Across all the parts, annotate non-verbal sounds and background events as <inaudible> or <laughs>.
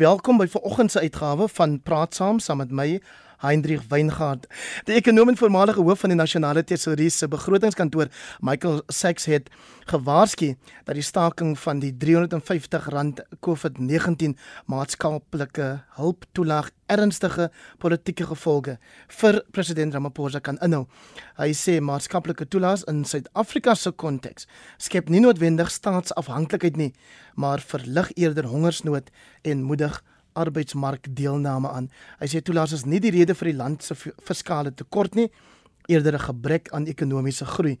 Welkom by vanoggend se uitgawe van Praat Saam saam met my Hendrik Weingart. Die ekonom en voormalige hoof van die Nasionale Tesourie se begrotingskantoor, Michael Sachs het gewaarsku dat die staking van die R350 COVID-19 maatskaplike hulptoelaag ernstige politieke gevolge vir president Ramaphosa kan inhou. Hy sê maatskaplike toelaas in Suid-Afrika se konteks skep nie noodwendig staatsafhanklikheid nie, maar verlig eerder hongersnood en moedig arbeidsmarkdeelname aan. Hy sê toelaas is nie die rede vir die land se fiskale tekort nie, eerder 'n gebrek aan ekonomiese groei.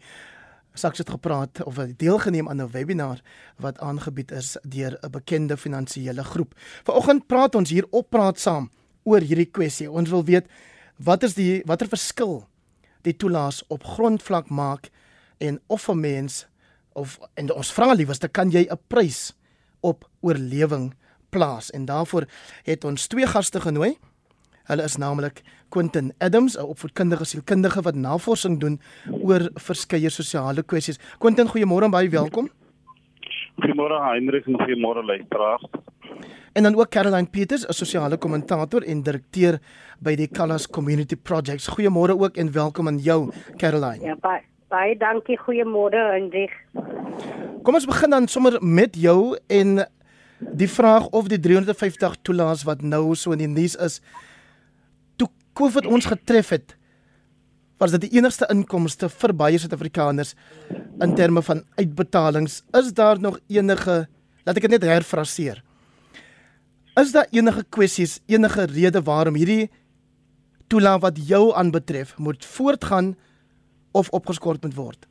Saks het gepraat of het deelgeneem aan 'n webinar wat aangebied is deur 'n bekende finansiële groep. Vanoggend praat ons hier op praat saam oor hierdie kwessie. Ons wil weet wat is die watter verskil die toelaas op grondvlak maak en of 'n mens of en ons vra liewerste kan jy 'n prys op oorlewing plaas en daarvoor het ons twee gaste genooi. Hulle is naamlik Quentin Adams, 'n opvoedkundige sielkundige wat navorsing doen oor verskeie sosiale kwessies. Quentin, goeiemôre en baie welkom. Goeiemôre Heinrich en goeiemôre luisteraars. En dan ook Caroline Peters, 'n sosiale kommentator en direkteur by die Callas Community Projects. Goeiemôre ook en welkom aan jou, Caroline. Ja, baie baie dankie. Goeiemôre Hendrik. Kom ons begin dan sommer met jou en die vraag of die 350 toelaas wat nou so in die nuus is toe COVID ons getref het was dit die enigste inkomste vir baie Suid-Afrikaners in terme van uitbetalings. Is daar nog enige laat ek dit net herfraseer. Is daar enige kwessies enige rede waarom hierdie toelaat wat jou aanbetref moet voortgaan of opgeskort moet word?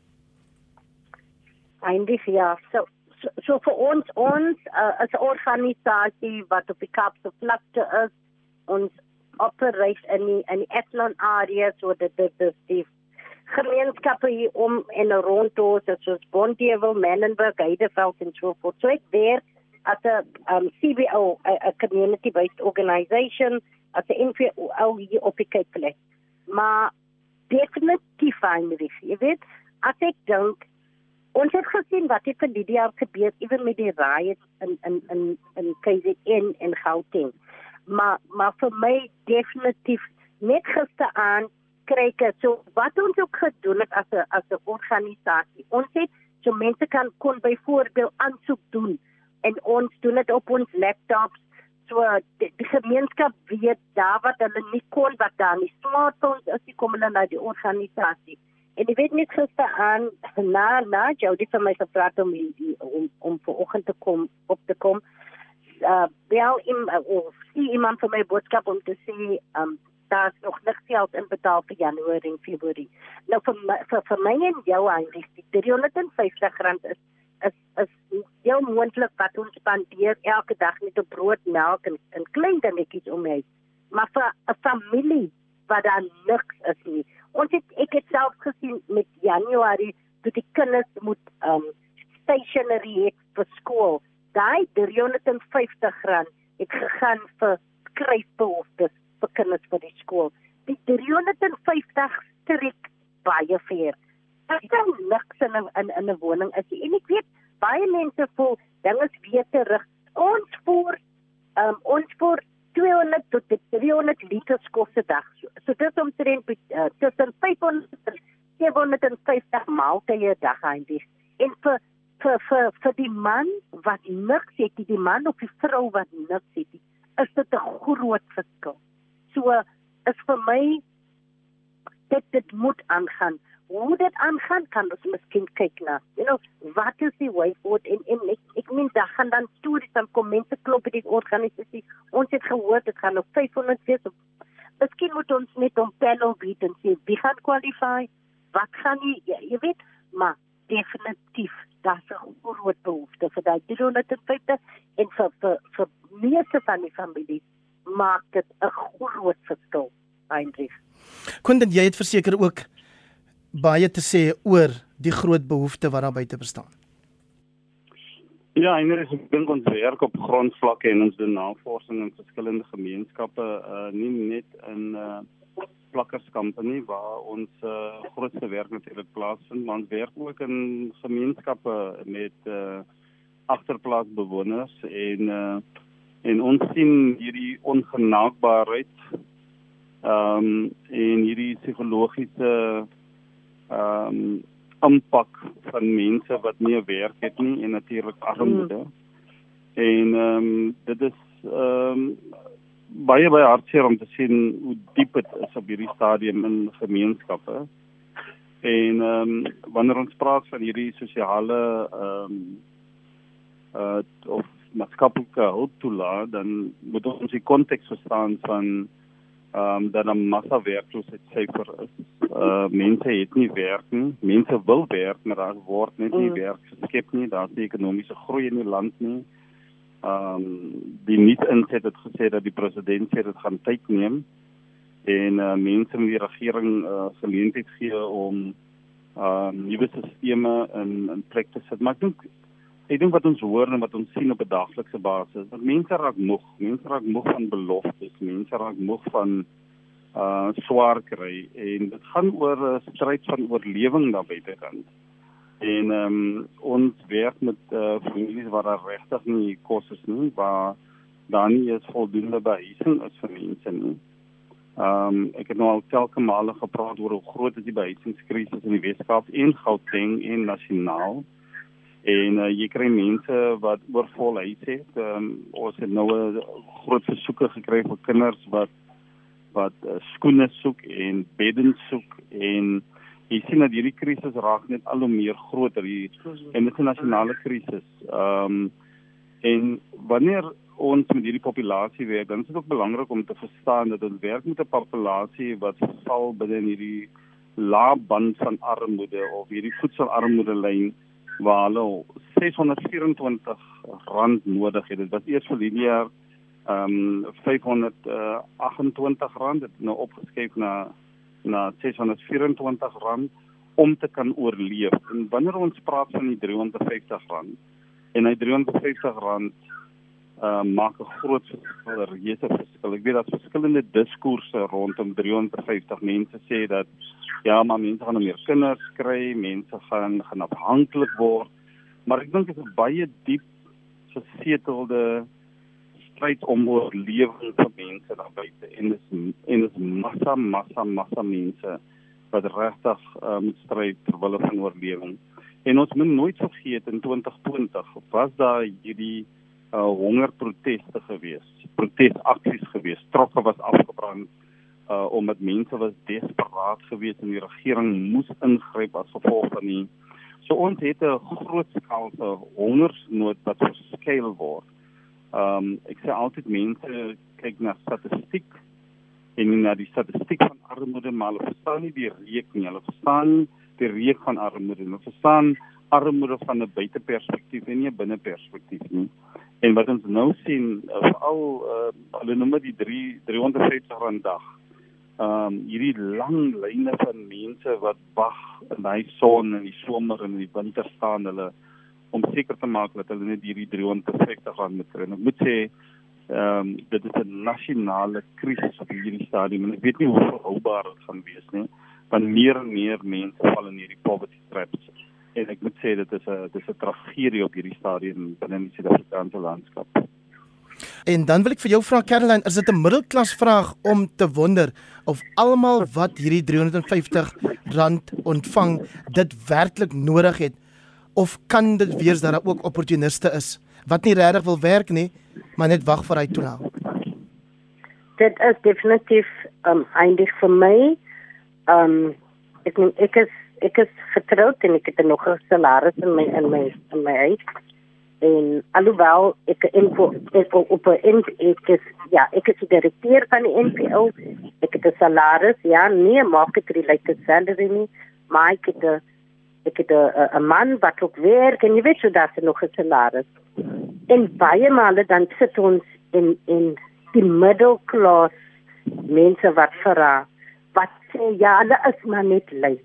Eindig ja so so, vir ons ons uh, as 'n organisasie wat op die Kaapse vlakte is ons operate in die in die Athlon area so dat dit die, die gemeenskappe hier om en rond ons soos Bondievel, Menenberg, Heideveld en so voort. So ek werk as 'n um, CBO, 'n community based organisation as 'n NPO hier op die Cape Flats. Maar definitief fyn met dit. Jy weet, as ek dink Ons het gesien wat het vir jaar gebeur ewen met die riots in in in in KZN en Gauteng. Maar maar vir my definitief net gisteraan kry ek so wat ons ook gedoen het as 'n as 'n organisasie. Ons het so mense kan kon byvoorbeeld aansoek doen en ons doen dit op ons laptops so die, die gemeenskap weet daar wat hulle nie kon wat daar nie smartphones as jy kom hulle na die organisasie En ek weet net gister aan na na Jody vir my gevra om die, om om vanoggend te kom op te kom. Uh wel in uh, sien iemand vir my boodskap om te sê um daar's nog niks geld in betaal vir Januarie en Februarie. Nou vir vir, vir my en jou die 350 rand is is is jou moontlik wat ons spandeer elke dag met op brood, melk en, en klein dingetjies om my. Maar vir 'n familie wat daar niks is nie ons het ek het self gesien met Januarie toe die kinders moet um stationery het vir skool. Daai 350 rand het gegaan vir skryfbehoeftes vir kinders vir die skool. Die 350 strek baie ver. Dit is niks in 'n in 'n woning is en ek weet baie mense voel dinge weer terug. Ons voer um ons voer 200 tot 300 liter kos se dag. So, so dit is omtrent uh, tussen 500 en 750 maaltye 'n dag eintlik. En vir vir vir vir die man wat niks het, die man of die vrou wat niks het, is dit 'n groot verskil. So is vir my dit dit moet aangaan hoe dit aangaan kan ons miskien kyk na. You know, wat is die way forward en en ek ek meen daar gaan dan stories dan kom mense klop by die organisasie. Ons het gehoor dit gaan op 500 wees. Miskien moet ons net om panel bied en sê wie gaan qualify? Wat gaan jy jy, jy weet, maar definitief daar's 'n groot behoefte vir daai 350 en vir vir vir meeste van die familie maak dit 'n groot verskil eintlik. Kon dit jy het verseker ook baie te sê oor die groot behoefte wat daar buite bestaan. Ja, en er is ek dink ons werk op grondvlakke en ons doen navorsing in verskillende gemeenskappe, uh nie net in uh plakkerskampe nie waar ons uh grootste werk natuurlik plaasvind, maar ons werk ook in gemeenskappe met uh agterplaasbewoners en uh En ons sien hierdie ongenaakbaarheid ehm um, en hierdie psigologiese ehm um, impak van mense wat nie 'n werk het nie en natuurlik armoede. Hmm. En ehm um, dit is ehm um, baie baie hartseer om te sien hoe diep dit is op hierdie stadium in gemeenskappe. En ehm um, wanneer ons praat van hierdie sosiale ehm um, uh of maatskaplike hulp toelaat, dan moet ons die konteks verstaan van ehm um, dat 'n massa werkloosheid syfer is. Uh mense het nie werk nie. Mense wil werk, maar daar word net nie mm. werk geskep nie. Daar's nie ekonomiese groei in die land nie. Ehm um, die nuut inset het gesê dat die president sê dit gaan tyd neem en uh mense in die regering uh geleentheid gee om ehm uh, nuwe stelsels in in plek te sit. Maar ek dink ek dink wat ons hoor en wat ons sien op 'n daglikse basis, dat mense raak moeg, mense raak moeg van beloftes, mense raak moeg van uh swaar kry en dit gaan oor 'n stryd van oorlewing daar buitekant. En ehm um, ons werk met uh families waar daar regtig nie kos is nie, waar daar nie is voldoende behuising is vir mense nie. Ehm um, ek het nou al telke male gepraat oor hoe groot is die behuisingskrisis in die Weskaap en Gauteng en nasionaal en uh, jy kry mense wat oorvol huise het. Um, ons het nou 'n groot versoeke gekry vir kinders wat wat uh, skoene soek en beddens soek en jy sien dat hierdie krisis raak net al hoe meer groter hier en dit is 'n nasionale krisis. Ehm um, en wanneer ons met hierdie populasie werk, dan is dit ook belangrik om te verstaan dat ons werk met 'n populasie wat val binne hierdie lae band van armoede of hierdie voedselarmoede lyn waar hulle 624 rand nodig het. Dit was eers vir die jaar ehm um, 528 rand het nou opgeskuif na na 624 rand om te kan oorleef. En wanneer ons praat van die 350 rand en hy 350 rand uh maak 'n groot verskil, 'n reuse verskil. Ek weet daar's verskillende diskoerse rondom 350. Mense sê dat ja, maar mense gaan meer kinders kry, mense gaan gaan afhanklik word. Maar ek dink dit is baie diep gesetelde stryd om oorlewing vir mense daar buite en dis en dis massa massa massa mense wat regtig uh, moet stry ter wille van oorlewing. En ons moet nooit vergeet in 2020 was daar hierdie uh, hongerproteste gewees, protesaksies gewees, trokke was afgebrand uh omdat mense was desperaat geweest en die regering moes ingryp as gevolg van die so ons het 'n groot skaalse hongersnood wat verskeil word. Um ek sê altyd mense kyk na statistiek en na die statistiek van armoede maar hulle verstaan nie die reek nie. Hulle verstaan die reek van armoede. Hulle verstaan armoede van 'n buiteperspektief en nie 'n binneperspektief nie. En wat ons nou sien, veral uh, hulle noem dit die 3 350 rand dag ehm um, hierdie lang lyne van mense wat wag in hy son in die somer en die winter staan hulle om seker te maak dat hulle net hierdie 350 rand moet kry. Ek moet sê ehm um, dit is 'n nasionale krisis op hierdie stadium en ek weet nie hoe volhoubaar dit gaan wees nie want meer en meer mense val in hierdie poverty traps en ek moet sê dit is 'n dis 'n tragedie op hierdie stadium binne die Suid-Afrikaanse landskap. En dan wil ek vir jou vra Caroline, is dit 'n middelklas vraag om te wonder of almal wat hierdie 350 rand ontvang dit werklik nodig het of kan dit wees dat daar ook opportuniste is wat nie regtig wil werk nie, maar net wag vir hy toelaat? Dit is definitief um eindig vir my. Um ek ek is ek is getroud en ek het nog 'n salaris in my in my in my huis en alhoewel ek info ek op 'n ek is ja ek is die direkteur van die NPO ek het 'n salaris ja nie market related salary nie maar ek het 'n ek het 'n man wat ook werk en jy weet so dat hy nog 'n salaris. En baie male dan sit ons in in die middle class mense wat vir wat sê ja hulle is maar net lui.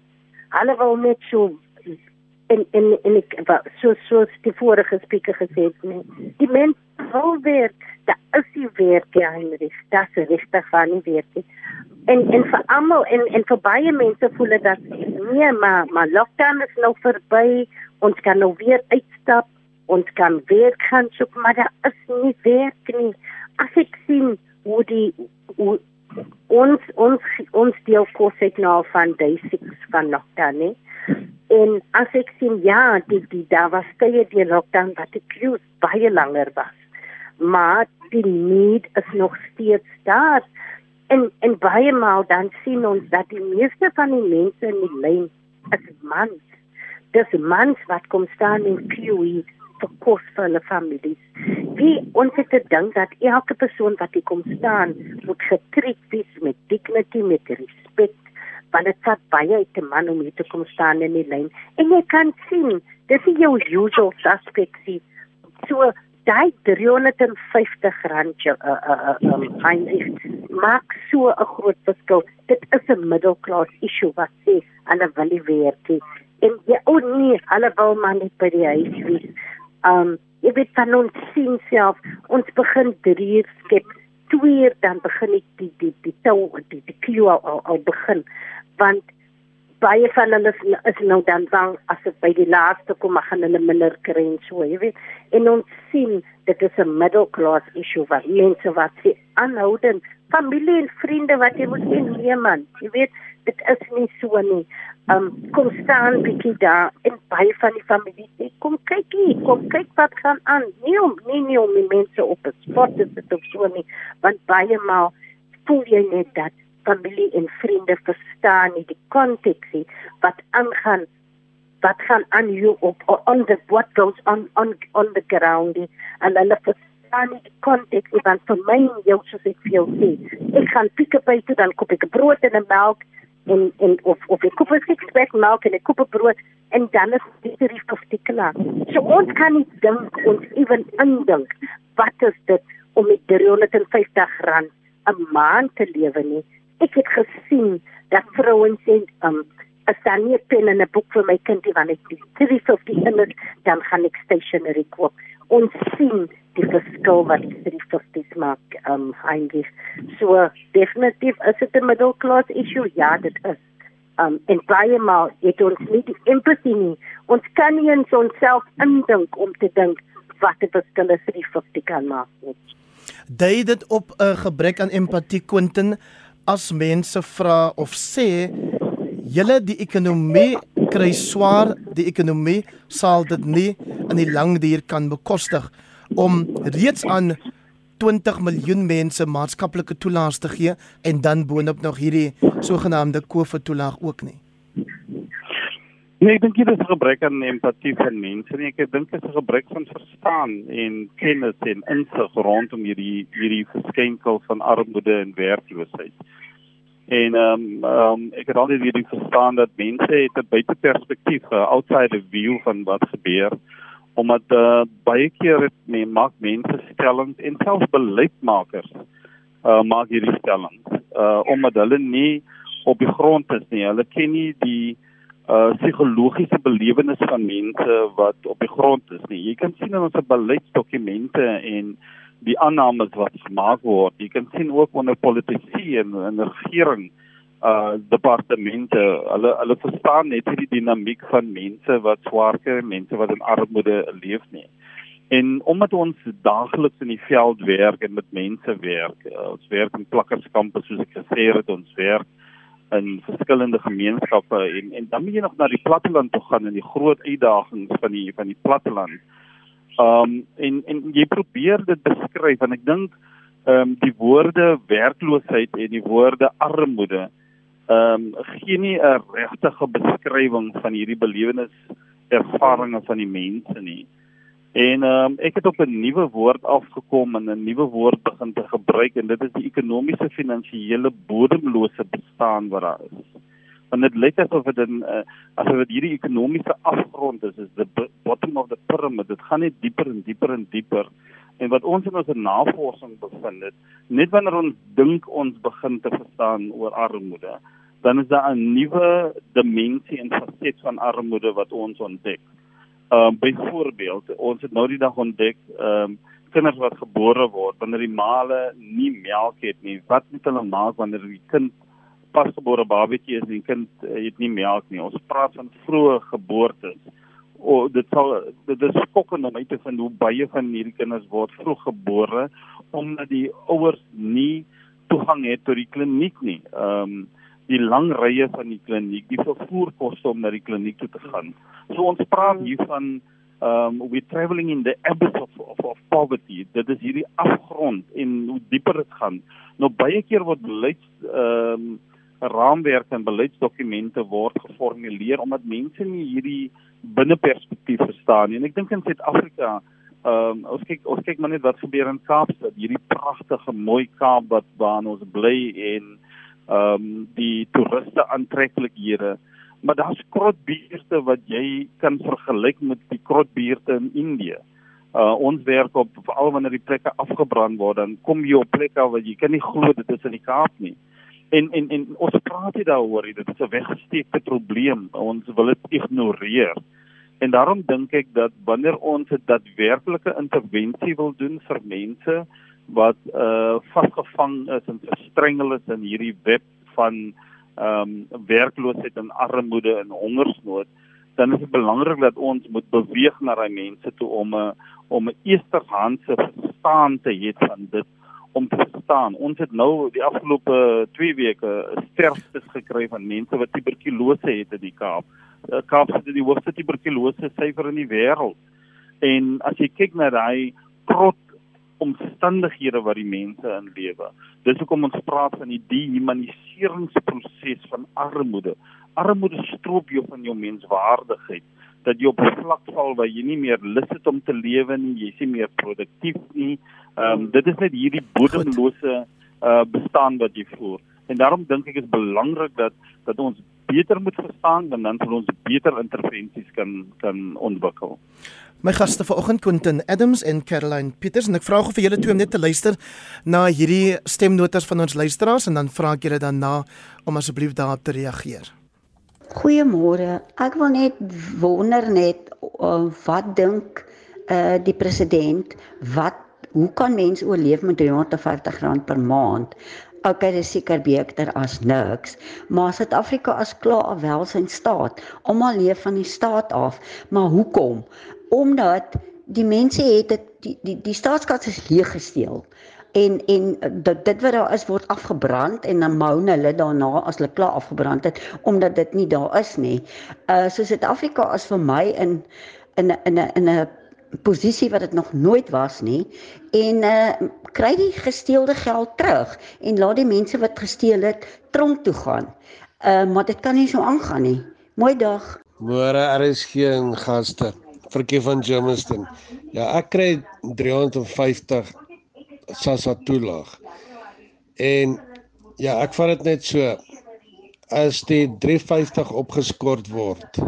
Hulle wil net so en en en ek wat so so die vorige spreker gesê het nie die mens wil werk. Da is die werk ja Heinrich. Das is regtig van die werk en en vir almal en en vir baie mense voel dit dat nee maar maar lockdown is nou verby ons kan nou weer uitstap ons kan werk gaan soek, maar daar is nie werk nie. As ek sien hoe die hoe, ons ons ons deel kos ek nou van basics van lockdown nie. En as ek sien ja, die die daar was tye die lockdown wat die queues baie langer was. Maar die need is nog steeds daar. En en baie maal dan sien ons dat die meeste van die mense in die lyn is mans. Dis mans wat kom staan in queue vir kos vir hulle families. Wie ons het gedink dat elke persoon wat hier kom staan moet getreed wees met dignity, met respek, want dit vat baie uit 'n man om hier te kom staan in die lyn. En jy kan sien, dis nie jou usual suspects nie. So daai 350 rand uh uh um Heinrich maak so 'n groot verskil. Dit is 'n middelklas issue wat sê hulle wil nie werk nie. En ja, o nee, hulle wil maar net by die huis wees. Um jy weet van ons sien self, ons begin drie skep, twee dan begin ek die die die tou die die klou al, al begin want baie van hulle is, is nou dan bang as dit by die laaste kom gaan hulle minder kry en so jy weet. En ons sien dit is 'n middelklas issue wat mense wat se aanhoudend familie en vriende wat jy moet sien nee man jy weet dit is nie so nie. Um kom staan bietjie daar en baie van die familie sê kom kyk hier kom kyk wat gaan aan. Nie om nie nie om die mense op die sport te sit of so nie want baie maal voel jy net dat familie en vriende verstaan nie die konteks nie. Wat aangaan wat gaan aan jou op on the what goes on on on the ground en hulle verstaan nie die konteks nie want vir my en jou soos ek veel sê ek gaan pick up by toe dan koop ek brood en 'n melk en en of of ek koop ek spek melk en ek koop brood en dan is dit die die klaar so ons kan nie dink ons ewen indink wat is dit om met 350 rand 'n maand te lewe nie ek het gesien dat vrouens sê um as dan nie pen en 'n boek vir my kind wanneer ek die series of die inner dan gaan ek stationery koop. Ons sien die verskil wat die series of dis maak um eintlik so definitief is dit 'n middelklas issue? Ja dit is. Um en baie maal het ons nie die empathie nie. Ons kan nie ons onsself indink om te dink wat verskil is vir die 50 kan maak Dui dit op 'n gebrek aan empatie Quentin as mense vra of sê julle die ekonomie kry swaar, die ekonomie sal dit nie in die lang duur kan bekostig om reeds aan 20 miljoen mense maatskaplike toelaas te gee en dan boonop nog hierdie sogenaamde COVID toelaag ook nie. Nee, ek dink dit is 'n gebrek aan empatie van mense. Nee, ek dink dit is 'n gebrek van verstaan en kennis en insig rondom hierdie hierdie verskenkel van armoede en werkloosheid. En ehm um, ehm um, ek het altyd weer verstaan dat mense het 'n buiteperspektief, 'n outside view van wat gebeur omdat uh, baie keer het men maak mense stellings en selfs beleidsmakers uh maak hierdie stellings uh omdat hulle nie op die grond is nie. Hulle ken nie die uh psigologiese belewenis van mense wat op die grond is nie. Jy kan sien in ons beleidsdokumente en die aannames wat gemaak word. Jy kan sien ook onder politici en in regering uh departemente, hulle hulle verstaan net die dinamiek van mense wat swaar kry, mense wat in armoede leef nie. En omdat ons daagliks in die veld werk en met mense werk, uh, ons werk in plakkerskampe soos ek gesê het, ons werk in verskillende gemeenskappe en en dan moet jy nog na die platteland toe gaan en die groot uitdagings van die van die platteland. Um en en jy probeer dit beskryf en ek dink um die woorde werkloosheid en die woorde armoede um gee nie 'n regte beskrywing van hierdie belewenis ervarings van die mense nie. En um ek het op 'n nuwe woord afgekom en 'n nuwe woord begin te gebruik en dit is die ekonomiese finansiële bodemlose bestaan wat daar is. Want dit lyk asof dit 'n uh, asof dit hierdie ekonomiese afgrond is is the bottom of the pyramid. Dit gaan net dieper en dieper en dieper. En wat ons in ons navorsing bevind het net wanneer ons dink ons begin te verstaan oor armoede dan is daar 'n nuwe dimensie en faset van armoede wat ons ontdek. Ehm uh, byvoorbeeld ons het nou die dag ontdek ehm um, kinders wat gebore word wanneer die maale nie melk het nie wat moet hulle maak wanneer die kind pasgebore babatjie is en die kind het nie melk nie. Ons praat van vroeë geboortes o dit sal dit is skokkend om uit te vind hoe baie van hierdie kinders word vroeg gebore omdat die ouers nie toegang het tot die kliniek nie. Ehm um, die lang rye van die kliniek, die vervoerkoste om na die kliniek toe te gaan. So ons praat hier van ehm um, we traveling in the abyss of, of of poverty. Dit is hierdie afgrond en hoe dieper dit gaan. Nou baie keer word beleids ehm um, raamwerke en beleidsdokumente word geformuleer omdat mense nie hierdie binneperspektief verstaan nie. En ek dink in Suid-Afrika Ehm um, ons kyk ons kyk maar net wat gebeur in Kaapstad, hierdie pragtige mooi Kaap wat waar ons bly en ehm um, die toeriste aantreklikhede. Maar daar's krotbuurte wat jy kan vergelyk met die krotbuurte in Indië. Uh ons werk op veral wanneer die plekke afgebrand word, dan kom jy op plekke waar jy kan nie glo dit is in die Kaap nie. En en en ons praat nie daaroor nie. Dit is 'n weggesteekte probleem. Ons wil dit ignoreer. En daarom dink ek dat wanneer ons 'n daadwerklike intervensie wil doen vir mense wat uh vasgevang is en verstrengel is in hierdie web van ehm um, werkloosheid en armoede en hongersnood, dan is dit belangrik dat ons moet beweeg na daai mense toe om 'n om 'n eerstehandse verstaan te hê van dit om te verstaan. Ons het nou die afgelope 2 weke sterftes gekry van mense wat tuberkulose het in die Kaap. Eh, Kaapstad is die hoogste tuberkulose syfer in die wêreld. En as jy kyk na daai krot omstandighede wat die mense in lewe. Dis hoekom ons praat van die dehumaniseringsproses van armoede. Armoede stroop jou van jou menswaardigheid dat jy op 'n vlak val waar jy nie meer lus het om te lewe nie, jy is nie meer produktief nie. Ehm um, dit is net hierdie bodemlose uh bestaan wat jy voer. En daarom dink ek is belangrik dat dat ons beter moet verstaan en dan sal ons beter intervensies kan kan ontwikkel. My gaste vanoggend Quentin Adams en Caroline Peters en ek vra gou vir julle twee om net te luister na hierdie stemnotas van ons luisteraars en dan vra ek julle dan na om asseblief daarop te reageer. Goeiemôre. Ek wil net wonder net uh, wat dink uh die president wat hoe kan mense oorleef met R350 per maand? okay, dis seker beter as niks, maar Suid-Afrika as klaar wel sy staat. Almal leef van die staat af, maar hoekom? Omdat die mense het dit die die, die staatskas is leeg gesteel. En en dit dit wat daar is word afgebrand en dan moune hulle daarna as hulle klaar afgebrand het omdat dit nie daar is nie. Uh so Suid-Afrika is vir my in in 'n in 'n in 'n posisie wat dit nog nooit was nie en uh kry die gesteelde geld terug en laat die mense wat gesteel het tronk toe gaan. Uh maar dit kan nie so aangaan nie. Mooi dag. Môre is geen gaste. Verkie van Germiston. Ja, ek kry 350 SASSA toelaag. En ja, ek vat dit net so as die 350 opgeskort word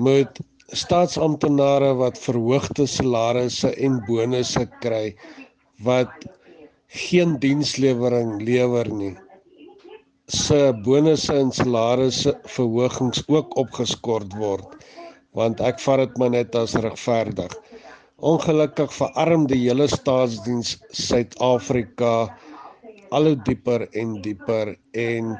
moet staatsamptenare wat verhoogde salarisse en bonusse kry wat geen dienslewering lewer nie se bonusse en salarisse verhogings ook opgeskort word want ek vat dit maar net as regverdig ongelukkig verarm die hele staatsdiens Suid-Afrika al hoe dieper en dieper en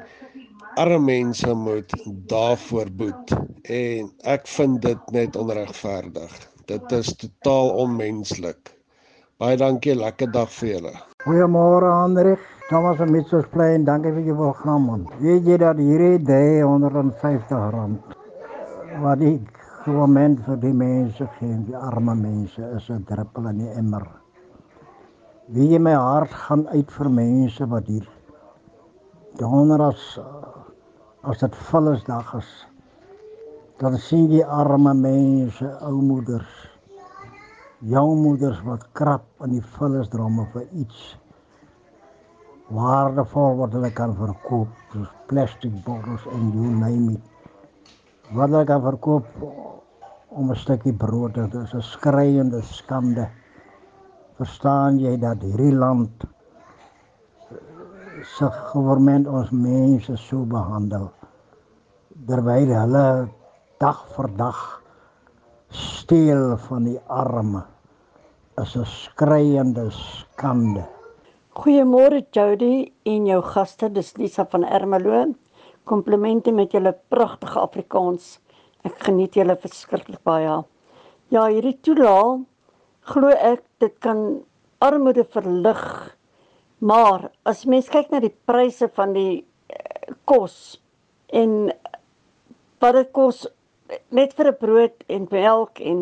arme mense moet daarvoor boet en ek vind dit net onregverdig. Dit is totaal onmenslik. Baie dankie, lekker dag vir julle. Goeiemôre Hendrik, Thomas van Mitchelsplein, dankie vir jou program. Weet jy dat hierdie day 150 rand wat die government vir die mense gee, die arme mense is 'n druppel in die emmer. Wie jy my hart gaan uit vir mense wat hier donderdags as dit Vrydag is, dan sien jy arme mense, ou moeders, jong moeders wat krap in die vullisdromme vir iets waardevol wat hulle kan verkoop, soos plastic bottles en you name it. Wat kan verkoop om 'n stukkie brood, dit is 'n skreiende skande. Verstaan jy dat hierdie land se regering ons mense so behandel terwyl hulle dag vir dag steel van die arme is 'n skreiende skande. Goeiemôre Jody en jou gaste, dis Lisa van Ermelo. Komplimente met julle pragtige Afrikaans. Ek geniet julle verskriklik baie. Ja, hierdie toelaal glo ek dit kan armoede verlig. Maar as mens kyk na die pryse van die uh, kos en wat dit kos net vir 'n brood en melk en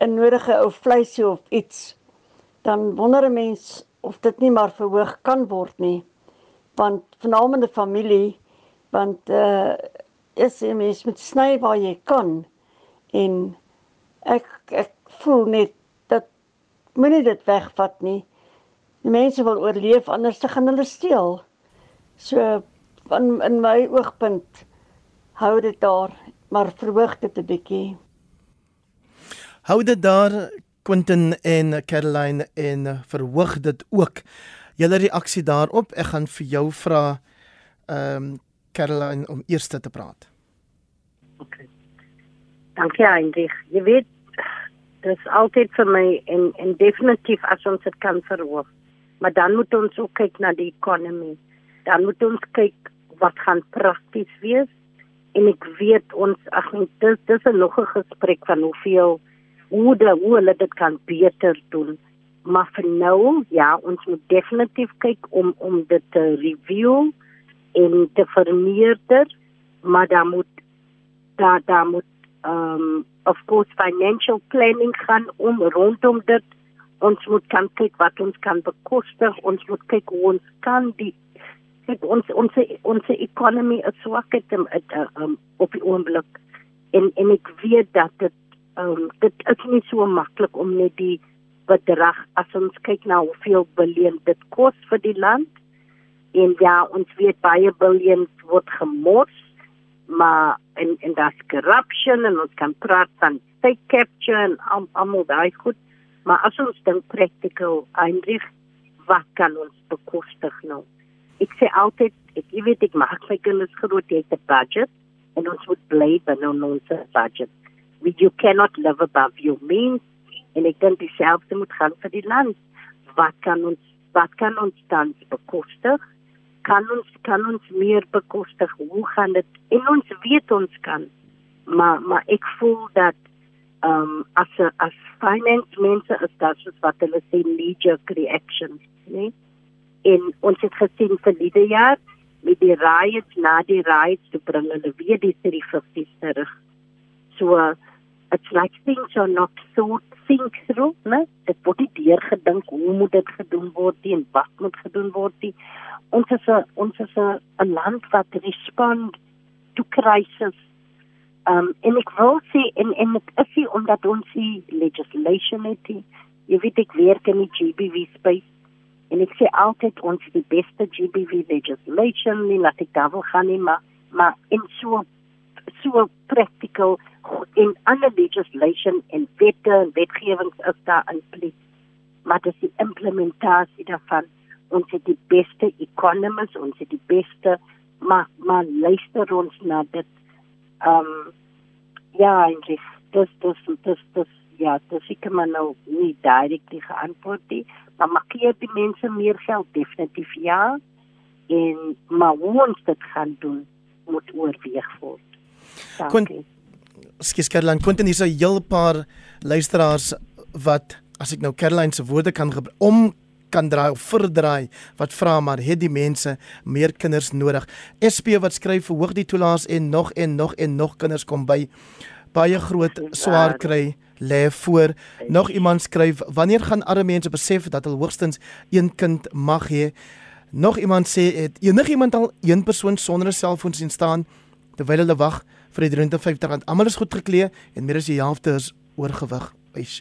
'n nodige ou vleisie of iets, dan wonder 'n mens of dit nie maar verhoog kan word nie. Want vernaamende familie want uh is mens met sny waar jy kan en ek ek voel net dat moenie dit wegvat nie. Die mense wil oorleef anders te gaan hulle steel. So van in my oogpunt hou dit daar, maar verhoog dit 'n bietjie. Hou dit daar Quentin en Caroline en verhoog dit ook. Julle reaksie daarop. Ek gaan vir jou vra ehm um, Caroline om eers te praat. OK. Dankie Heinrich. Jy weet dis altyd vir my en en definitief as ons dit kan verhoog. Maar dan moet ons ook kyk na die ekonomie. Dan moet ons kyk wat gaan prakties wees en ek weet ons ag nee dis dis 'n nog 'n gesprek van hoeveel hoe de, hoe hulle dit kan beter doen. Maar vir nou, ja, ons moet definitief kyk om om dit te review en te vermeerder, maar daar moet daar daar moet um of course financial planning gaan om rondom dit. Ons moet kan kyk wat ons kan bekostig, ons moet kyk hoe ons kan die kyk ons ons ons economy is swak het um, um, op die oomblik en en ek weet dat dit um, dit is nie so maklik om net die bedrag as ons kyk na hoeveel biljoen dit kos vir die land en ja ons weet baie biljoen word gemors maar en en daar's corruption en ons kan praat van state capture en al almal daai goed. Maar as ons dink practical eintlik wat kan ons bekostig nou? Ek sê altyd ek weet ek maak my kinders groot jy het 'n budget en ons moet bly binne ons budget. You cannot live above your means en ek dink dieselfde moet gaan vir die land. Wat kan ons wat kan ons dan bekostig kan ons kan ons meer bekostig? Hoe gaan dit? En ons weet ons kan maar maar ek voel dat um as a, as finance mense is dit soos wat hulle sê knee jerk reactions nee en ons het gesien die jaar met die riots na die riots te bring hulle weer die 50s terug. So it's like things are not thought think through, né? Dit word nie deurgedink hoe moet dit gedoen word nie en wat moet gedoen word nie. Ons is 'n ons is 'n land wat respond to crisis. Um en ek wil sê en en dit is nie omdat ons die legislation het nie. Jy weet ek werk in die GBV space en ek sê altyd ons die beste GBV legislation nie laat ek daar wil gaan nie maar maar in so so practical in ander legislation en wette en wetgewings is daar in plek. Maar dis die implementasie daarvan. Ons het die beste economists, ons het die beste maar maar luister ons na dit. Ehm um, ja, eintlik dis dis dis dis ja, dis ek kan nou nie direk die antwoord nie, maar maak jy die mense meer geld definitief ja. En maar hoe ons dit gaan doen moet oorweeg word. Dankie skus Caroline Quentin hier's 'n heel paar luisteraars wat as ek nou Caroline se woorde kan om kan draai of verdraai wat vra maar het die mense meer kinders nodig. SP wat skryf verhoog die toelaas en nog en nog en nog kinders kom by baie groot swaar kry lê voor. Nog iemand skryf wanneer gaan arme mense besef dat hulle hoogstens een kind mag hê? Nog iemand sê het enigiemand al een persoon sonder 'n selfoon sien staan terwyl hulle wag vir die R53. Almal is goed geklee en meer as die helfte is oorgewig. Wys.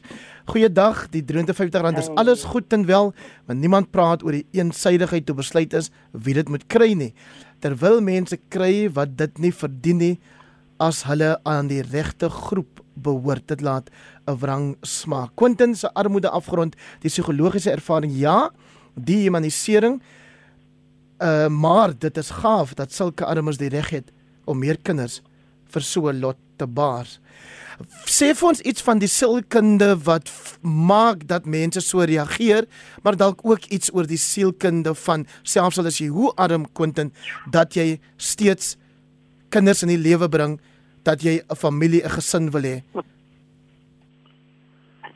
Goeiedag, die R53 is alles goed en wel, maar niemand praat oor die eensydigheid toe besluit is wie dit moet kry nie. Terwyl mense kry wat dit nie verdien nie as hulle aan die regte groep behoort. Dit laat 'n wrang smaak. Quentin se armoede afgrond, die psigologiese ervaring, ja, die humanisering uh maar dit is gaaf dat sulke armes die reg het om meer kinders vir so lot te baar. Sê vir ons iets van die sielkunde wat maak dat mense so reageer, maar dalk ook iets oor die sielkunde van selfs al is jy hoe arm Quentin dat jy steeds kinders in die lewe bring dat jy 'n familie, 'n gesin wil hê?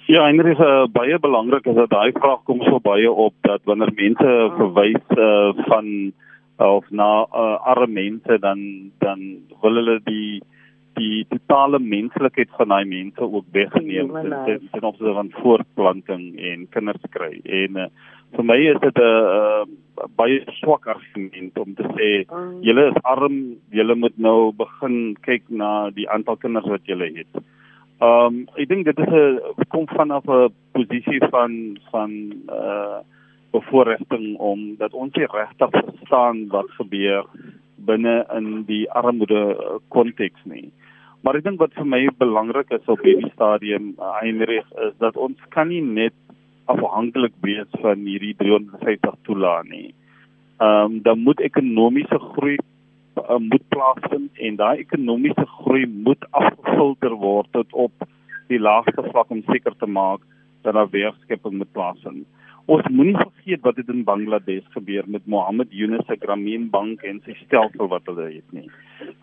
Ja, en dit is uh, baie belangrik is dat daai vraag kom so baie op dat wanneer mense verwys uh, van of na uh, arme mense dan dan wil hulle die die totale menslikheid van daai mense ook wegneem ten ten opsigte van voortplanting en kinders kry. En uh, vir my is dit 'n uh, baie swak argument om te sê mm. julle is arm, julle moet nou begin kyk na die aantal kinders wat julle het. Ehm um, ek dink dit is 'n kom vanaf 'n posisie van van uh bevoordiging om dat ons nie regtig verstaan wat gebeur binne in die armoede konteks nie. Maar ek dink wat vir my belangrik is op hierdie stadium, Heinrich, is dat ons kan nie net afhanklik wees van hierdie 350 toelaat nie. Ehm um, dan moet ekonomiese groei uh, moet plaasvind en daai ekonomiese groei moet afgefilter word tot op die laagste vlak om seker te maak dat daar werkskeping moet plaasvind. Ons moenie vergeet wat het in Bangladesh gebeur met Mohammed Yunus se Grameen Bank en sy stelsel wat hulle het nie.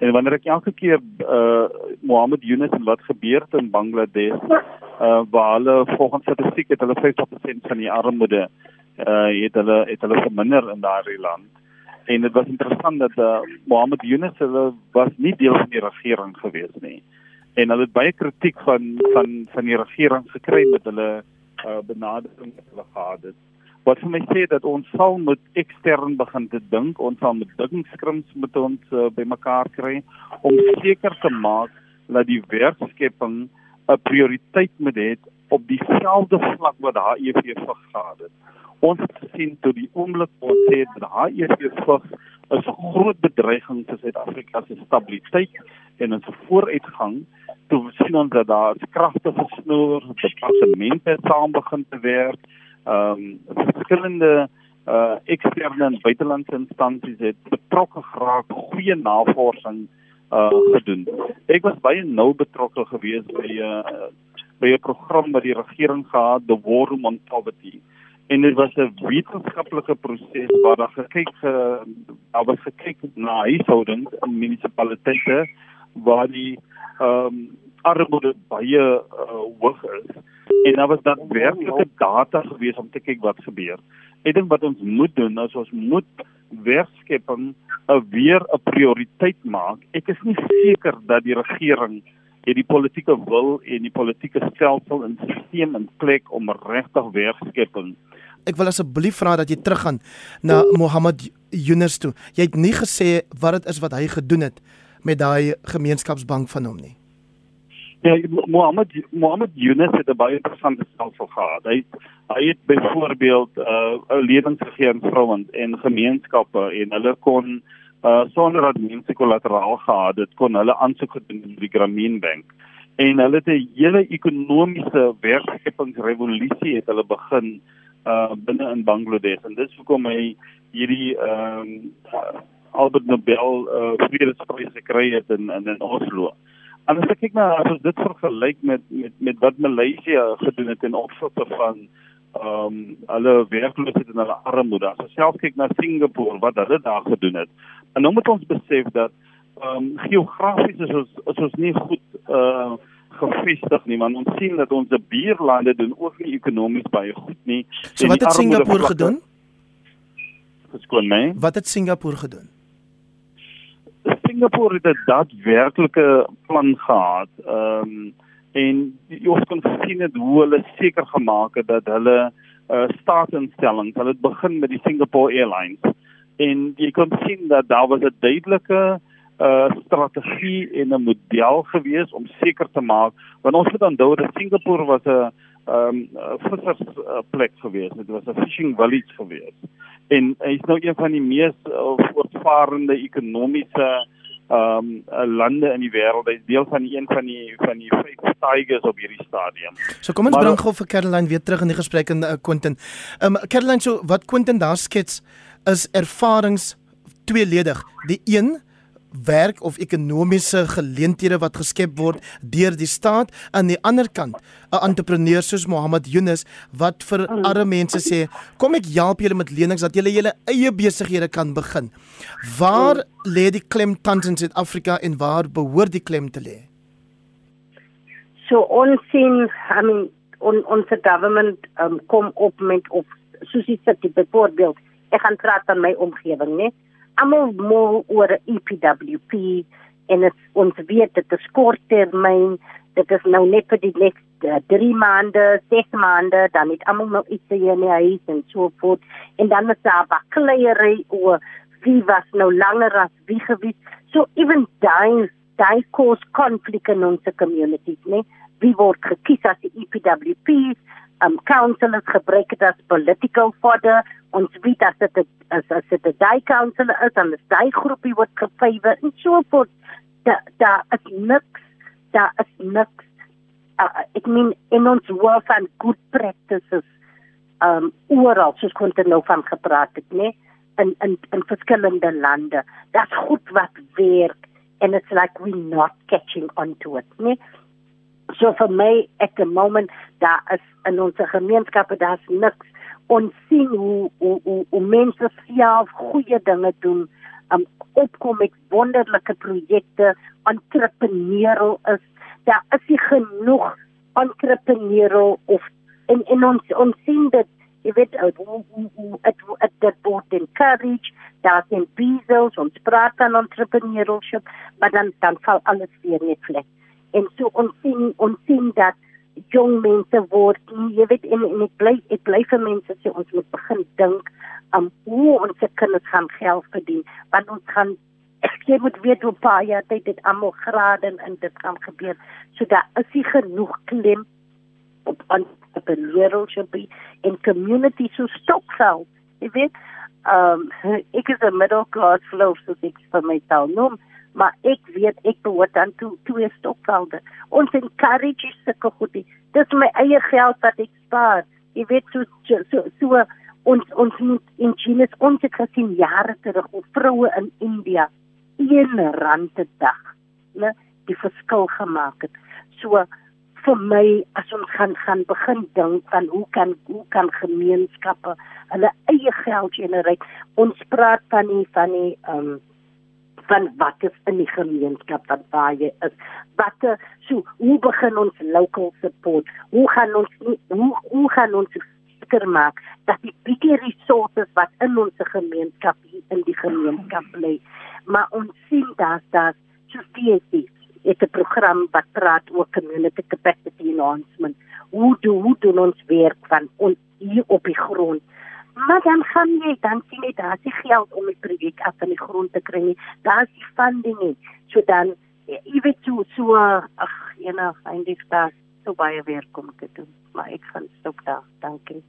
En wanneer ek elke keer uh Mohammed Yunus en wat gebeur het in Bangladesh uh waar hulle volgens statistiek het hulle 50% van die armoede uh het hulle het hulle verminder in daardie land. En dit was interessant dat uh Mohammed Yunus hulle was nie deel van die regering gewees nie. En hulle het baie kritiek van van van die regering gekry met hulle uh, benadering wat hulle gehad het. Wat vir my sê dat ons sal moet ekstern begin te dink, ons sal met dinkskrims met ons uh, bymekaar kry om seker te maak dat die werkskepping 'n prioriteit moet hê op dieselfde vlak wat daar EV gehad het. Ons gesien tot die oomblik ons sê dat daar is 'n groot bedreiging vir Suid-Afrika se stabiliteit en ons vooruitgang toe sien ons dat daar kragte versnoor, departemente saam begin te werk. Ehm um, verskillende uh eksterne en buitelandse instansies het betrokke geraak, goeie navorsing uh gedoen. Ek was baie nou betrokke gewees by 'n uh, by 'n program wat die regering gehad, the War on Poverty. En dit was 'n wetenskaplike proses waar daar gekyk uh, daar was gekyk na huishoudings in munisipaliteite waar die ehm um, armoede baie uh, hoog is en daar was dan werklike data gewees om te kyk wat gebeur. Ek dink wat ons moet doen is ons moet werkskepping 'n weer 'n prioriteit maak. Ek is nie seker dat die regering het die politieke wil en die politieke stelsel en stelsel in plek om regtig werkskepping. Ek wil asseblief vra dat jy teruggaan na Mohammed Yunus toe. Jy het nie gesê wat dit is wat hy gedoen het met daai gemeenskapsbank van hom nie. Ja, Mohammed Mohammed Yunus het 'n baie interessante stelsel gehad. Hy hy het byvoorbeeld 'n uh, lewens gegee aan vrouens en gemeenskappe en hulle kon uh, sonder dat mense kollateraal gehad het, kon hulle aansoek gedoen by die Grameen Bank. En hulle het 'n hele ekonomiese werkskepingsrevolusie het hulle begin uh binne in Bangladesh en dis hoekom hy hierdie ehm um, Albert Nobel uh, Vredesprys gekry het in in, in Oslo. En as ek kyk na as ons dit vergelyk met met met wat Maleisië gedoen het in opsigte van ehm um, hulle werkloosheid en hulle armoede. As ons self kyk na Singapore wat hulle daar gedoen het. En nou moet ons besef dat ehm um, geografies is ons is ons nie goed uh gefestig nie want ons sien dat ons buurlande doen ook nie ekonomies baie goed nie. So wat het Singapore gedoen? Geskoon my. Wat het Singapore gedoen? Singapore het 'n daadwerklike plan gehad. Ehm um, en jy kon sien het hoe hulle seker gemaak het dat hulle uh, staatsinstelling, hulle het begin met die Singapore Airlines en jy kon sien dat daar was 'n duidelike uh strategie en 'n model gewees om seker te maak want ons moet onthou dat Singapore was 'n ehm um, vissers uh, plek gewees. Dit was 'n fishing village gewees. En hy is nou een van die mees uh, voortvarende ekonomiese uh ehm um, lande in die wêreld. Hy's deel van een van die van die vyf tigers op hierdie stadium. So kom ons maar, bring gou vir Caroline weer terug in die gesprek en uh, Quentin. Ehm um, Caroline, so wat Quentin daar skets is ervarings tweeledig. Die een werk of ekonomiese geleenthede wat geskep word deur die staat aan die ander kant 'n entrepreneur soos Mohammed Yunus wat vir arme mense sê kom ek help julle met lenings dat julle julle eie besighede kan begin. Waar lê die klem tans in Suid-Afrika en waar behoort die klem te lê? So ons sien I mean on ons government um, kom op met of soos jy sê byvoorbeeld ek gaan praat van my omgewing nee almal mal oor EPWP en het, ons weet dit is korttermyn dit is nou net vir die next 3 uh, maande 6 maande dan het almal nou iets hier in die huis en so voort. En dan is daar bakleiery oor wie was nou langer as wie gewees? So even daai daai kos konflik in ons community nee wie word gekies as die EPWP um councillors gebruik dit as political fodder. Ons weet as dit as as dit 'n daai councillor is dan is daai groepie wat gefavor en so voort. Daar daar is niks daar is niks. Uh, ek meen in ons world van good practices um oral soos kon dit nou van gepraat het nê in in in verskillende lande. Dat's goed wat werk and it's like we not catching on to it nê so vir my at the moment daar is in ons gemeenskappe daar's niks. Ons sien hoe hoe hoe, hoe mense self goeie dinge doen um, opkom met wonderlike projekte entrepreneurial is. Daar is nie genoeg entrepreneurial of en en ons ons sien dit jy weet dit dit word encourage daar is bezels ons praat van entrepreneurship maar dan dan val alles weer net vlek en so ons sien ons sien dat jong mense word nie jy weet en, en ek bly ek bly vir mense sê ons moet begin dink aan um, hoe ons se kinders gaan geld verdien want ons gaan ek <laughs> jy moet weet hoe baie tyd dit almal grade en dit kan gebeur so daar is nie genoeg klem op op 'n leadership in community so stokvel jy weet um ek is 'n middle class flow so ek vir myself noem maar ek weet ek behoort aan toe twee stokvelde. Ons encourage sulke goedie. Dis my eie geld wat ek spaar. Jy weet so so, so ons ons moet in China ons het gesien jare terug hoe vroue in India 1 rand per dag, né, die verskil gemaak het. So vir my as ons gaan gaan begin dink van hoe kan hoe kan gemeenskappe hulle eie geld genereer. Ons praat van die van die ehm um, van wat is in die gemeenskap wat baie is. Wat so hoe begin ons local support? Hoe gaan ons hoe hoe gaan ons seker maak dat die biggie resources wat in ons gemeenskap in die gemeenskap lê. Maar ons sien dat dat justiesie het 'n program wat praat oor community capacity enhancement. Hoe doen hoe doen ons werk van ons hier op die grond? Maar dan gaan jy dan sien jy daar is geld om die projek af van die grond te kry. Daar is die funding nie. So dan jy weet so so ag ena eintlik daar so baie werk om te doen. Maar ek gaan stop daar. Dankie.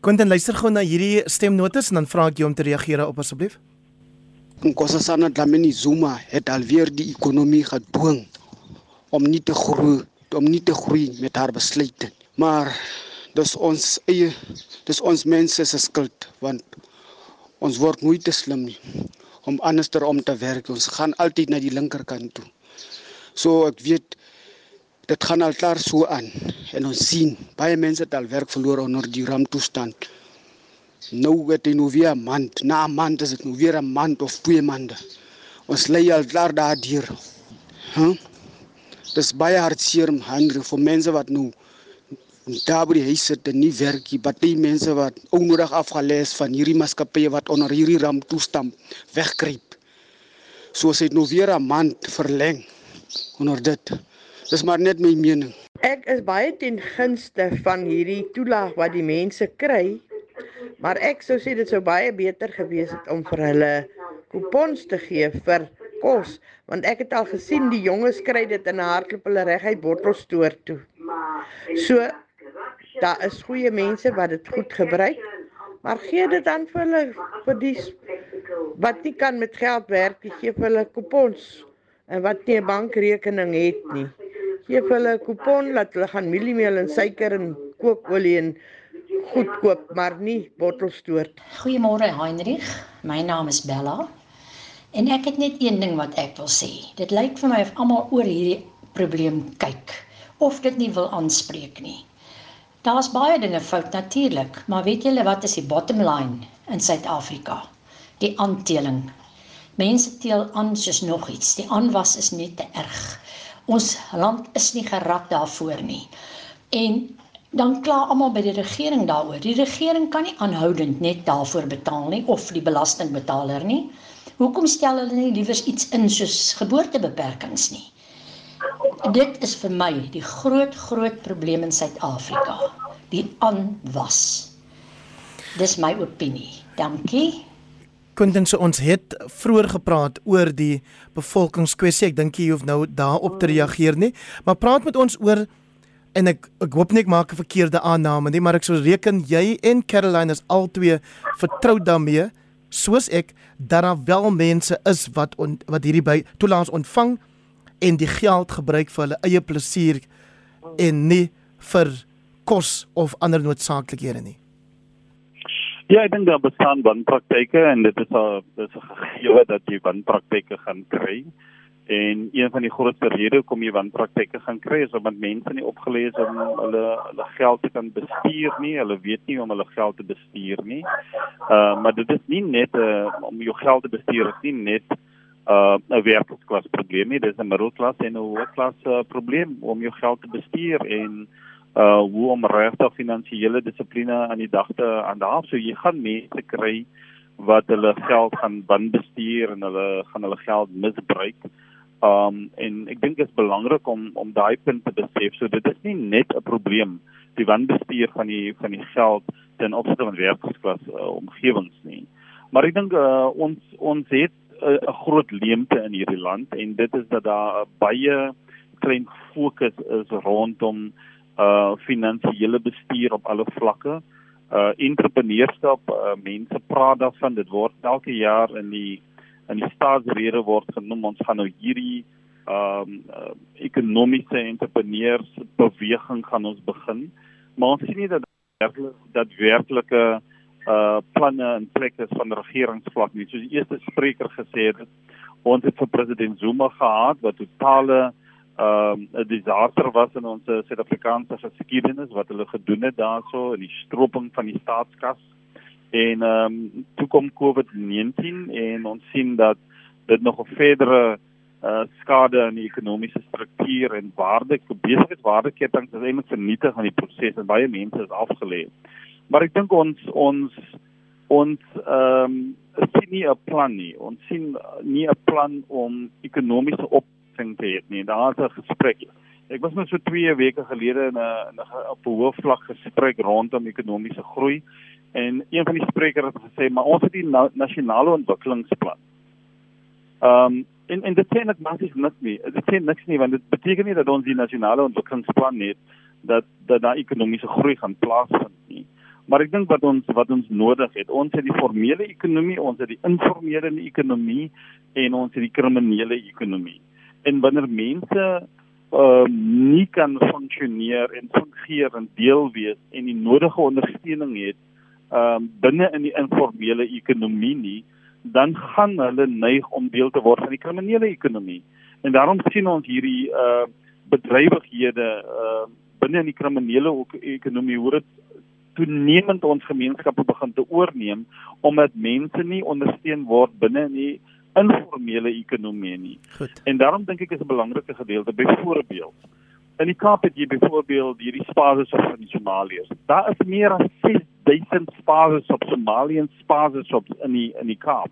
Quentin luister gou na hierdie stemnotas en dan vra ek jou om te reageer op asseblief. Nkosasana Dlamini Zuma het alweer die ekonomie gedwing om nie te groei om nie te groei met haar besluite. Maar dis ons eie dis ons mense se skuld want ons word nooit te slim nie om anderster om te werk. Ons gaan altyd na die linkerkant toe. So ek weet dit gaan al klaar so aan. En ons sien baie mense het al werk verloor onder die ramptoestand. Nou het dit nou weer 'n maand na 'n maand is dit nou weer 'n maand of twee maande. Ons lê al klaar daardeur huh? dis baie hartseer Henry vir mense wat nou daar by die huis sit en nie werk nie. Baie mense wat onnodig afgelees van hierdie maatskappye wat onder hierdie ramp toestaan wegkruip. Soos dit nou weer 'n maand verleng onder dit. Dis maar net my mening. Ek is baie ten gunste van hierdie toelaag wat die mense kry. Maar ek sou sê dit sou baie beter gewees het om vir hulle kupons te gee vir kos, want ek het al gesien die jonges kry dit in 'n hardloop hulle reguit bottelstoer toe. So daar is goeie mense wat dit goed gebruik. Maar gee dit dan vir hulle vir die wat nie kan met geld werk, gee vir hulle kupons en wat nie 'n bankrekening het nie. Gee vir hulle 'n kupon dat hulle gaan mieliemeel en suiker en kookolie en goed koop, maar nie bottels stoor. Goeiemôre Heinrich. My naam is Bella. En ek het net een ding wat ek wil sê. Dit lyk vir my of almal oor hierdie probleem kyk of dit nie wil aanspreek nie. Daar's baie dinge fout natuurlik, maar weet julle wat is die bottom line in Suid-Afrika? Die aanteling. Mense teel aan soos nog iets. Die aanwas is net te erg. Ons land is nie gerad daarvoor nie. En dan kla almal by die regering daaroor. Die regering kan nie aanhoudend net daarvoor betaal nie of die belastingbetaler nie. Hoekom stel hulle nie liewers iets in soos geboortebeperkings nie? Dit is vir my die groot groot probleem in Suid-Afrika. Die aanwas. Dis my opinie. Dankie. Quentin so ons het vroeër gepraat oor die bevolkingskwessie. Ek dink jy hoef nou daarop te reageer nie, maar praat met ons oor en ek ek hoop nie ek maak 'n verkeerde aanname nie, maar ek sou reken jy en Caroline is albei vertroud daarmee soos ek dat daar wel mense is wat on, wat hierdie by toelaas ontvang en die geld gebruik vir hulle eie plesier en nie vir kos of ander noodsaaklikhede nie. Ja, ek dink daar bestaan wanpraktyke en dit is 'n dis 'n gegee dat jy wanpraktyke gaan kry. En een van die grootste redes hoekom jy wanpraktyke gaan kry is omdat mense nie opgelees om hulle hulle geld te kan bestuur nie. Hulle weet nie om hulle geld te bestuur nie. Uh maar dit is nie net uh, om jou geld te bestuur is nie net uh 'n werksklas probleem nie. Dit is 'n middelklas en 'n hoërklas uh, probleem om jou geld te bestuur en uh hoe om regtig finansiële dissipline aan die dag te aanhaal. So jy gaan mense kry wat hulle geld gaan wanbestuur en hulle gaan hulle geld misbruik. Um en ek dink dit is belangrik om om daai punt te besef. So dit is nie net 'n probleem die wanbestuur van die van die geld ten opsigte van werksklas uh, omgewings nie. Maar ek dink uh, ons ons het 'n uh, groot leemte in hierdie land en dit is dat daar baie klein fokus is rondom uh finansiële bestuur op alle vlakke. Uh entrepreneurskap, uh, mense praat daarvan, dit word elke jaar in die in die staatsrede word genoem ons gaan nou hierdie um uh, ekonomiese entrepreneurs beweging gaan ons begin. Maar ons sien nie dat werklik dat werklike uh planne in plek is van regeringsvlak nie. Soos die eerste spreker gesê het, ons het vir president Zuma gehad wat totale um, 'n disaster was in ons Suid-Afrikaanse geskiedenis wat hulle gedoen het daarso in die stroping van die staatskas. En ehm um, toe kom COVID-19 en ons sien dat dit nog 'n verdere uh, skade aan die ekonomiese struktuur en waarde besigheidswaardeketings is eintlik vernietig aan die proses en baie mense is afgelê. Maar ek dink ons ons ons ehm um, sien nie 'n plan nie. Ons sien nie 'n plan om ekonomiese op oplossing te hê nie. Daar's 'n gesprek. Ek was net so 2 weke gelede in 'n 'n op 'n hoofvlak gesprek rondom ekonomiese groei en een van die sprekers het gesê maar ons het die na, nasionale ontwikkelingsplan. Ehm um, en en dit sê net basies niks nie. Dit sê niks nie want dit beteken nie dat ons die nasionale ontwikkelingsplan het dat dat daar ekonomiese groei gaan plaasvind nie. Maar ek dink wat ons wat ons nodig het, ons het die formele ekonomie, ons het die informele ekonomie en ons het die kriminele ekonomie. En wanneer mense uh nie kan funksioneer en fungeer en deel wees en die nodige ondersteuning het um binne in die informele ekonomie nie dan gaan hulle neig om deel te word van die kriminele ekonomie. En daarom sien ons hierdie uh bedrywighede uh binne in die kriminele ekonomie hoe dit toenemend ons gemeenskappe begin te oorneem omdat mense nie ondersteun word binne in die informele ekonomie nie. Goed. En daarom dink ek is 'n belangrike gedeelte byvoorbeeld. In die Kaap het jy byvoorbeeld hierdie spases op van Somaliërs. Daar is meer as 6000 spases op Somaliërs spases op in die in die Kaap.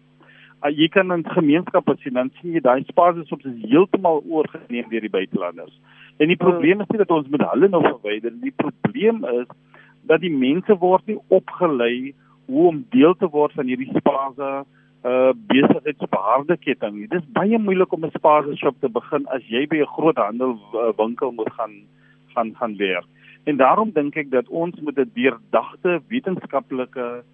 Uh, jy kan 'n gemeenskap as jy dan sien jy daai spases op is heeltemal oorgeneem deur die buitelanders. En die probleem is nie dat ons met hulle nou verwyder nie. Die probleem is dat die mense word nie opgelei hoe om deel te word van hierdie spases uh besigheidsbeharde ketting. Dit is baie moeilik om 'n spaza shop te begin as jy by 'n groot handelwinkel moet gaan gaan gaan werk. En daarom dink ek dat ons met 'n deurdagte wetenskaplike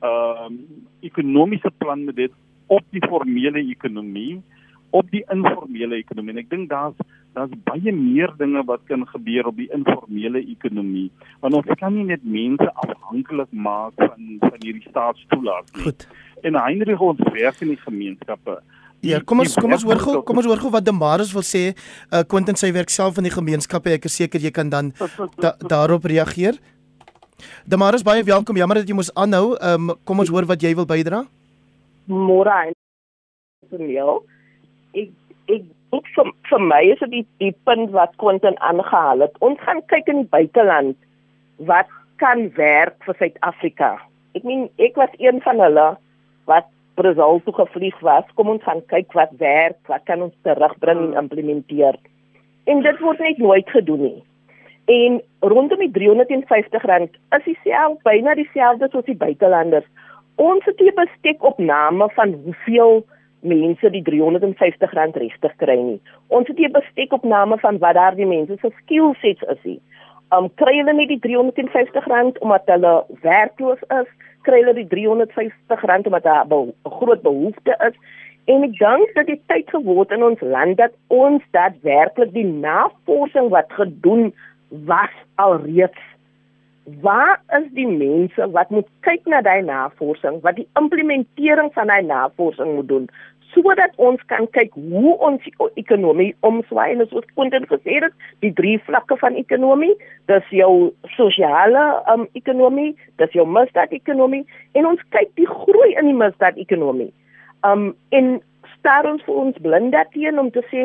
ehm uh, ekonomiese plan met dit op die formele ekonomie, op die informele ekonomie. En ek dink daar's daar's baie meer dinge wat kan gebeur op die informele ekonomie. Want ons kan nie net mense afhanklik maak van van hierdie staatstoelaat nie. Goed. En Heinrich ons werk in die gemeenskappe. Ja, kom ons kom ons hoor gou, kom ons hoor gou wat Damaris wil sê. Uh Quentin sy werk self in die gemeenskappe. Ek is seker jy kan dan da, daarop reageer. Damaris baie welkom. Jammer dat jy moes aanhou. Um kom ons hoor wat jy wil bydra. Môre. Ek ek dink vir, vir my is dit die, die punt wat Quentin aangehaal het. Ons gaan kyk in die buiteland wat kan werk vir Suid-Afrika. Ek meen ek was een van hulle wat Brazil toe gevlieg was. Kom ons gaan kyk wat werk, wat kan ons terugbring en implementeer. En dit word net nooit gedoen nie. En rondom die R350 is dieselfde byna dieselfde soos die buitelanders. Ons het hier bestekopname van hoeveel mense die R350 regtig kry nie. Ons het hier bestekopname van wat daardie mense se skill sets is. Nie. Um kry hulle nie die R350 omdat hulle werkloos is, kry hulle die R350 omdat daar 'n groot behoefte is. En ek dink dat dit tyd geword in ons land dat ons daadwerklik die navorsing wat gedoen was alreeds waar is die mense wat moet kyk na daai navorsing wat die implementering van daai navorsing moet doen sodat ons kan kyk hoe ons ekonomie omswaai en soos Quentin gesê het, die drie vlakke van ekonomie, dis jou sosiale um, ekonomie, dis jou misdaad-ekonomie en ons kyk die groei in die misdaad-ekonomie. Um en staar ons vir ons blind daarteen om te sê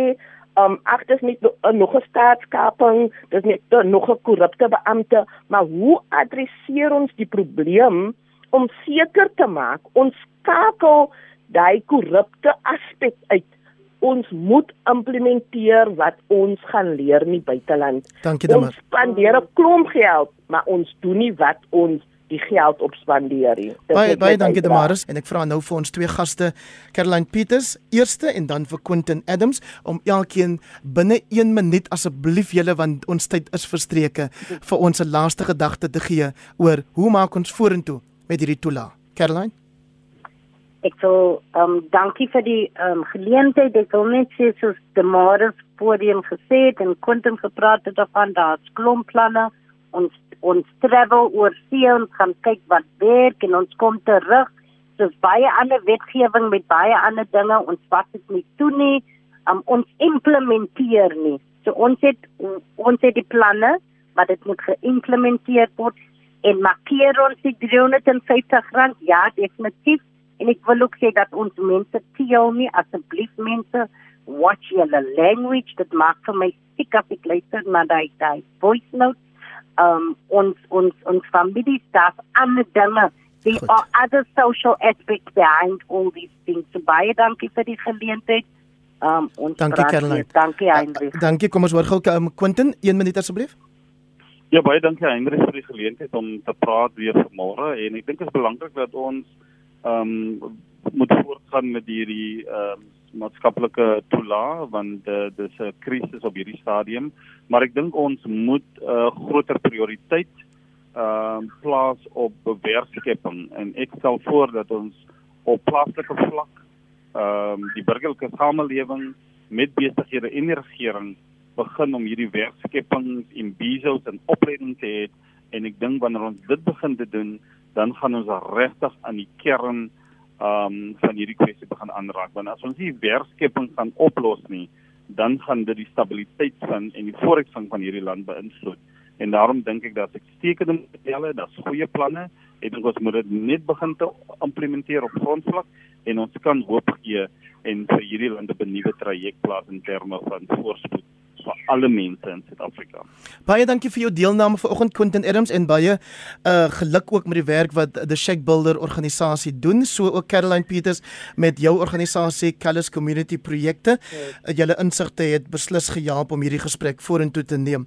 um ag dis nie uh, nog 'n staatskaping, dis nie uh, nog 'n korrupte beampte, maar hoe adresseer ons die probleem om seker te maak ons skakel daai korrupte aspek uit ons moet implementeer wat ons gaan leer in die buiteland. Dankie. Ons spandeer 'n klomp geld, maar ons doen nie wat ons die geld op spandeer nie. Baie baie dankie Damaris en ek vra nou vir ons twee gaste, Caroline Peters, eerste en dan vir Quentin Adams om elkeen binne 1 minuut asseblief julle want ons tyd is verstreke vir ons laaste gedagte te gee oor hoe maak ons vorentoe met hierdie toela. Caroline ek wil ehm um, dankie vir die ehm um, geleentheid. Ek wil net sê soos die Morris podium gesê het en Quentin gepraat het daarvan daar's klomp planne. Ons ons travel oor see en gaan kyk wat werk en ons kom terug. Soos baie ander wetgewing met baie ander dinge, ons wat dit nie toe nie. Um, ons implementeer nie. So ons het ons het die planne, maar dit moet geïmplementeer word en markeer ons die 350 rand ja definitief En ek wil ook sê dat ons mense teel nie asseblief mense watch your language dit maak vir my siek as ek luister na daai daai voice notes um ons ons ons familie staff aan die dinge. There Goed. are other social aspects behind all these things. So baie dankie vir die geleentheid. Um ons dankie Caroline. dankie Heinrich uh, dankie. Kom ons hoor gou um, Quentin 1 minuut asseblief. Ja baie dankie Heinrich vir die geleentheid om te praat weer vanmôre. En ek dink dit is belangrik dat ons ehm um, moet voortgaan met hierdie ehm um, maatskaplike toela want uh, dis 'n krisis op hierdie stadium. Maar ek dink ons moet 'n uh, groter prioriteit ehm uh, plaas op werkskepping en ek stel voor dat ons op plaaslike vlak ehm um, die burgerlike samelewing met besighede en die regering begin om hierdie werkskepping en besos en opleiding te hê. En ek dink wanneer ons dit begin te doen dan gaan ons regtig aan die kern um van hierdie kwessie begin aanraak. Want as ons nie werkskepping gaan oplos nie dan gaan dit die stabiliteit van en die vooruitgang van hierdie land beïnvloed. En daarom dink ek dat ek stekende modelle, dat's goeie planne. En dink ons moet dit net begin te implementeer op grondvlak en ons kan hoop gee en vir hierdie land 'n nuwe traject plaas in terme van voorspoed vir alle mense in Suid-Afrika. Baie dankie vir jou deelname vanoggend Quentin Adams en baie uh geluk ook met die werk wat the Shake Builder organisasie doen, so ook Caroline Peters met jou organisasie Callus Community Projekte. Ja. Julle insigte het beslis gehelp om hierdie gesprek vorentoe te neem.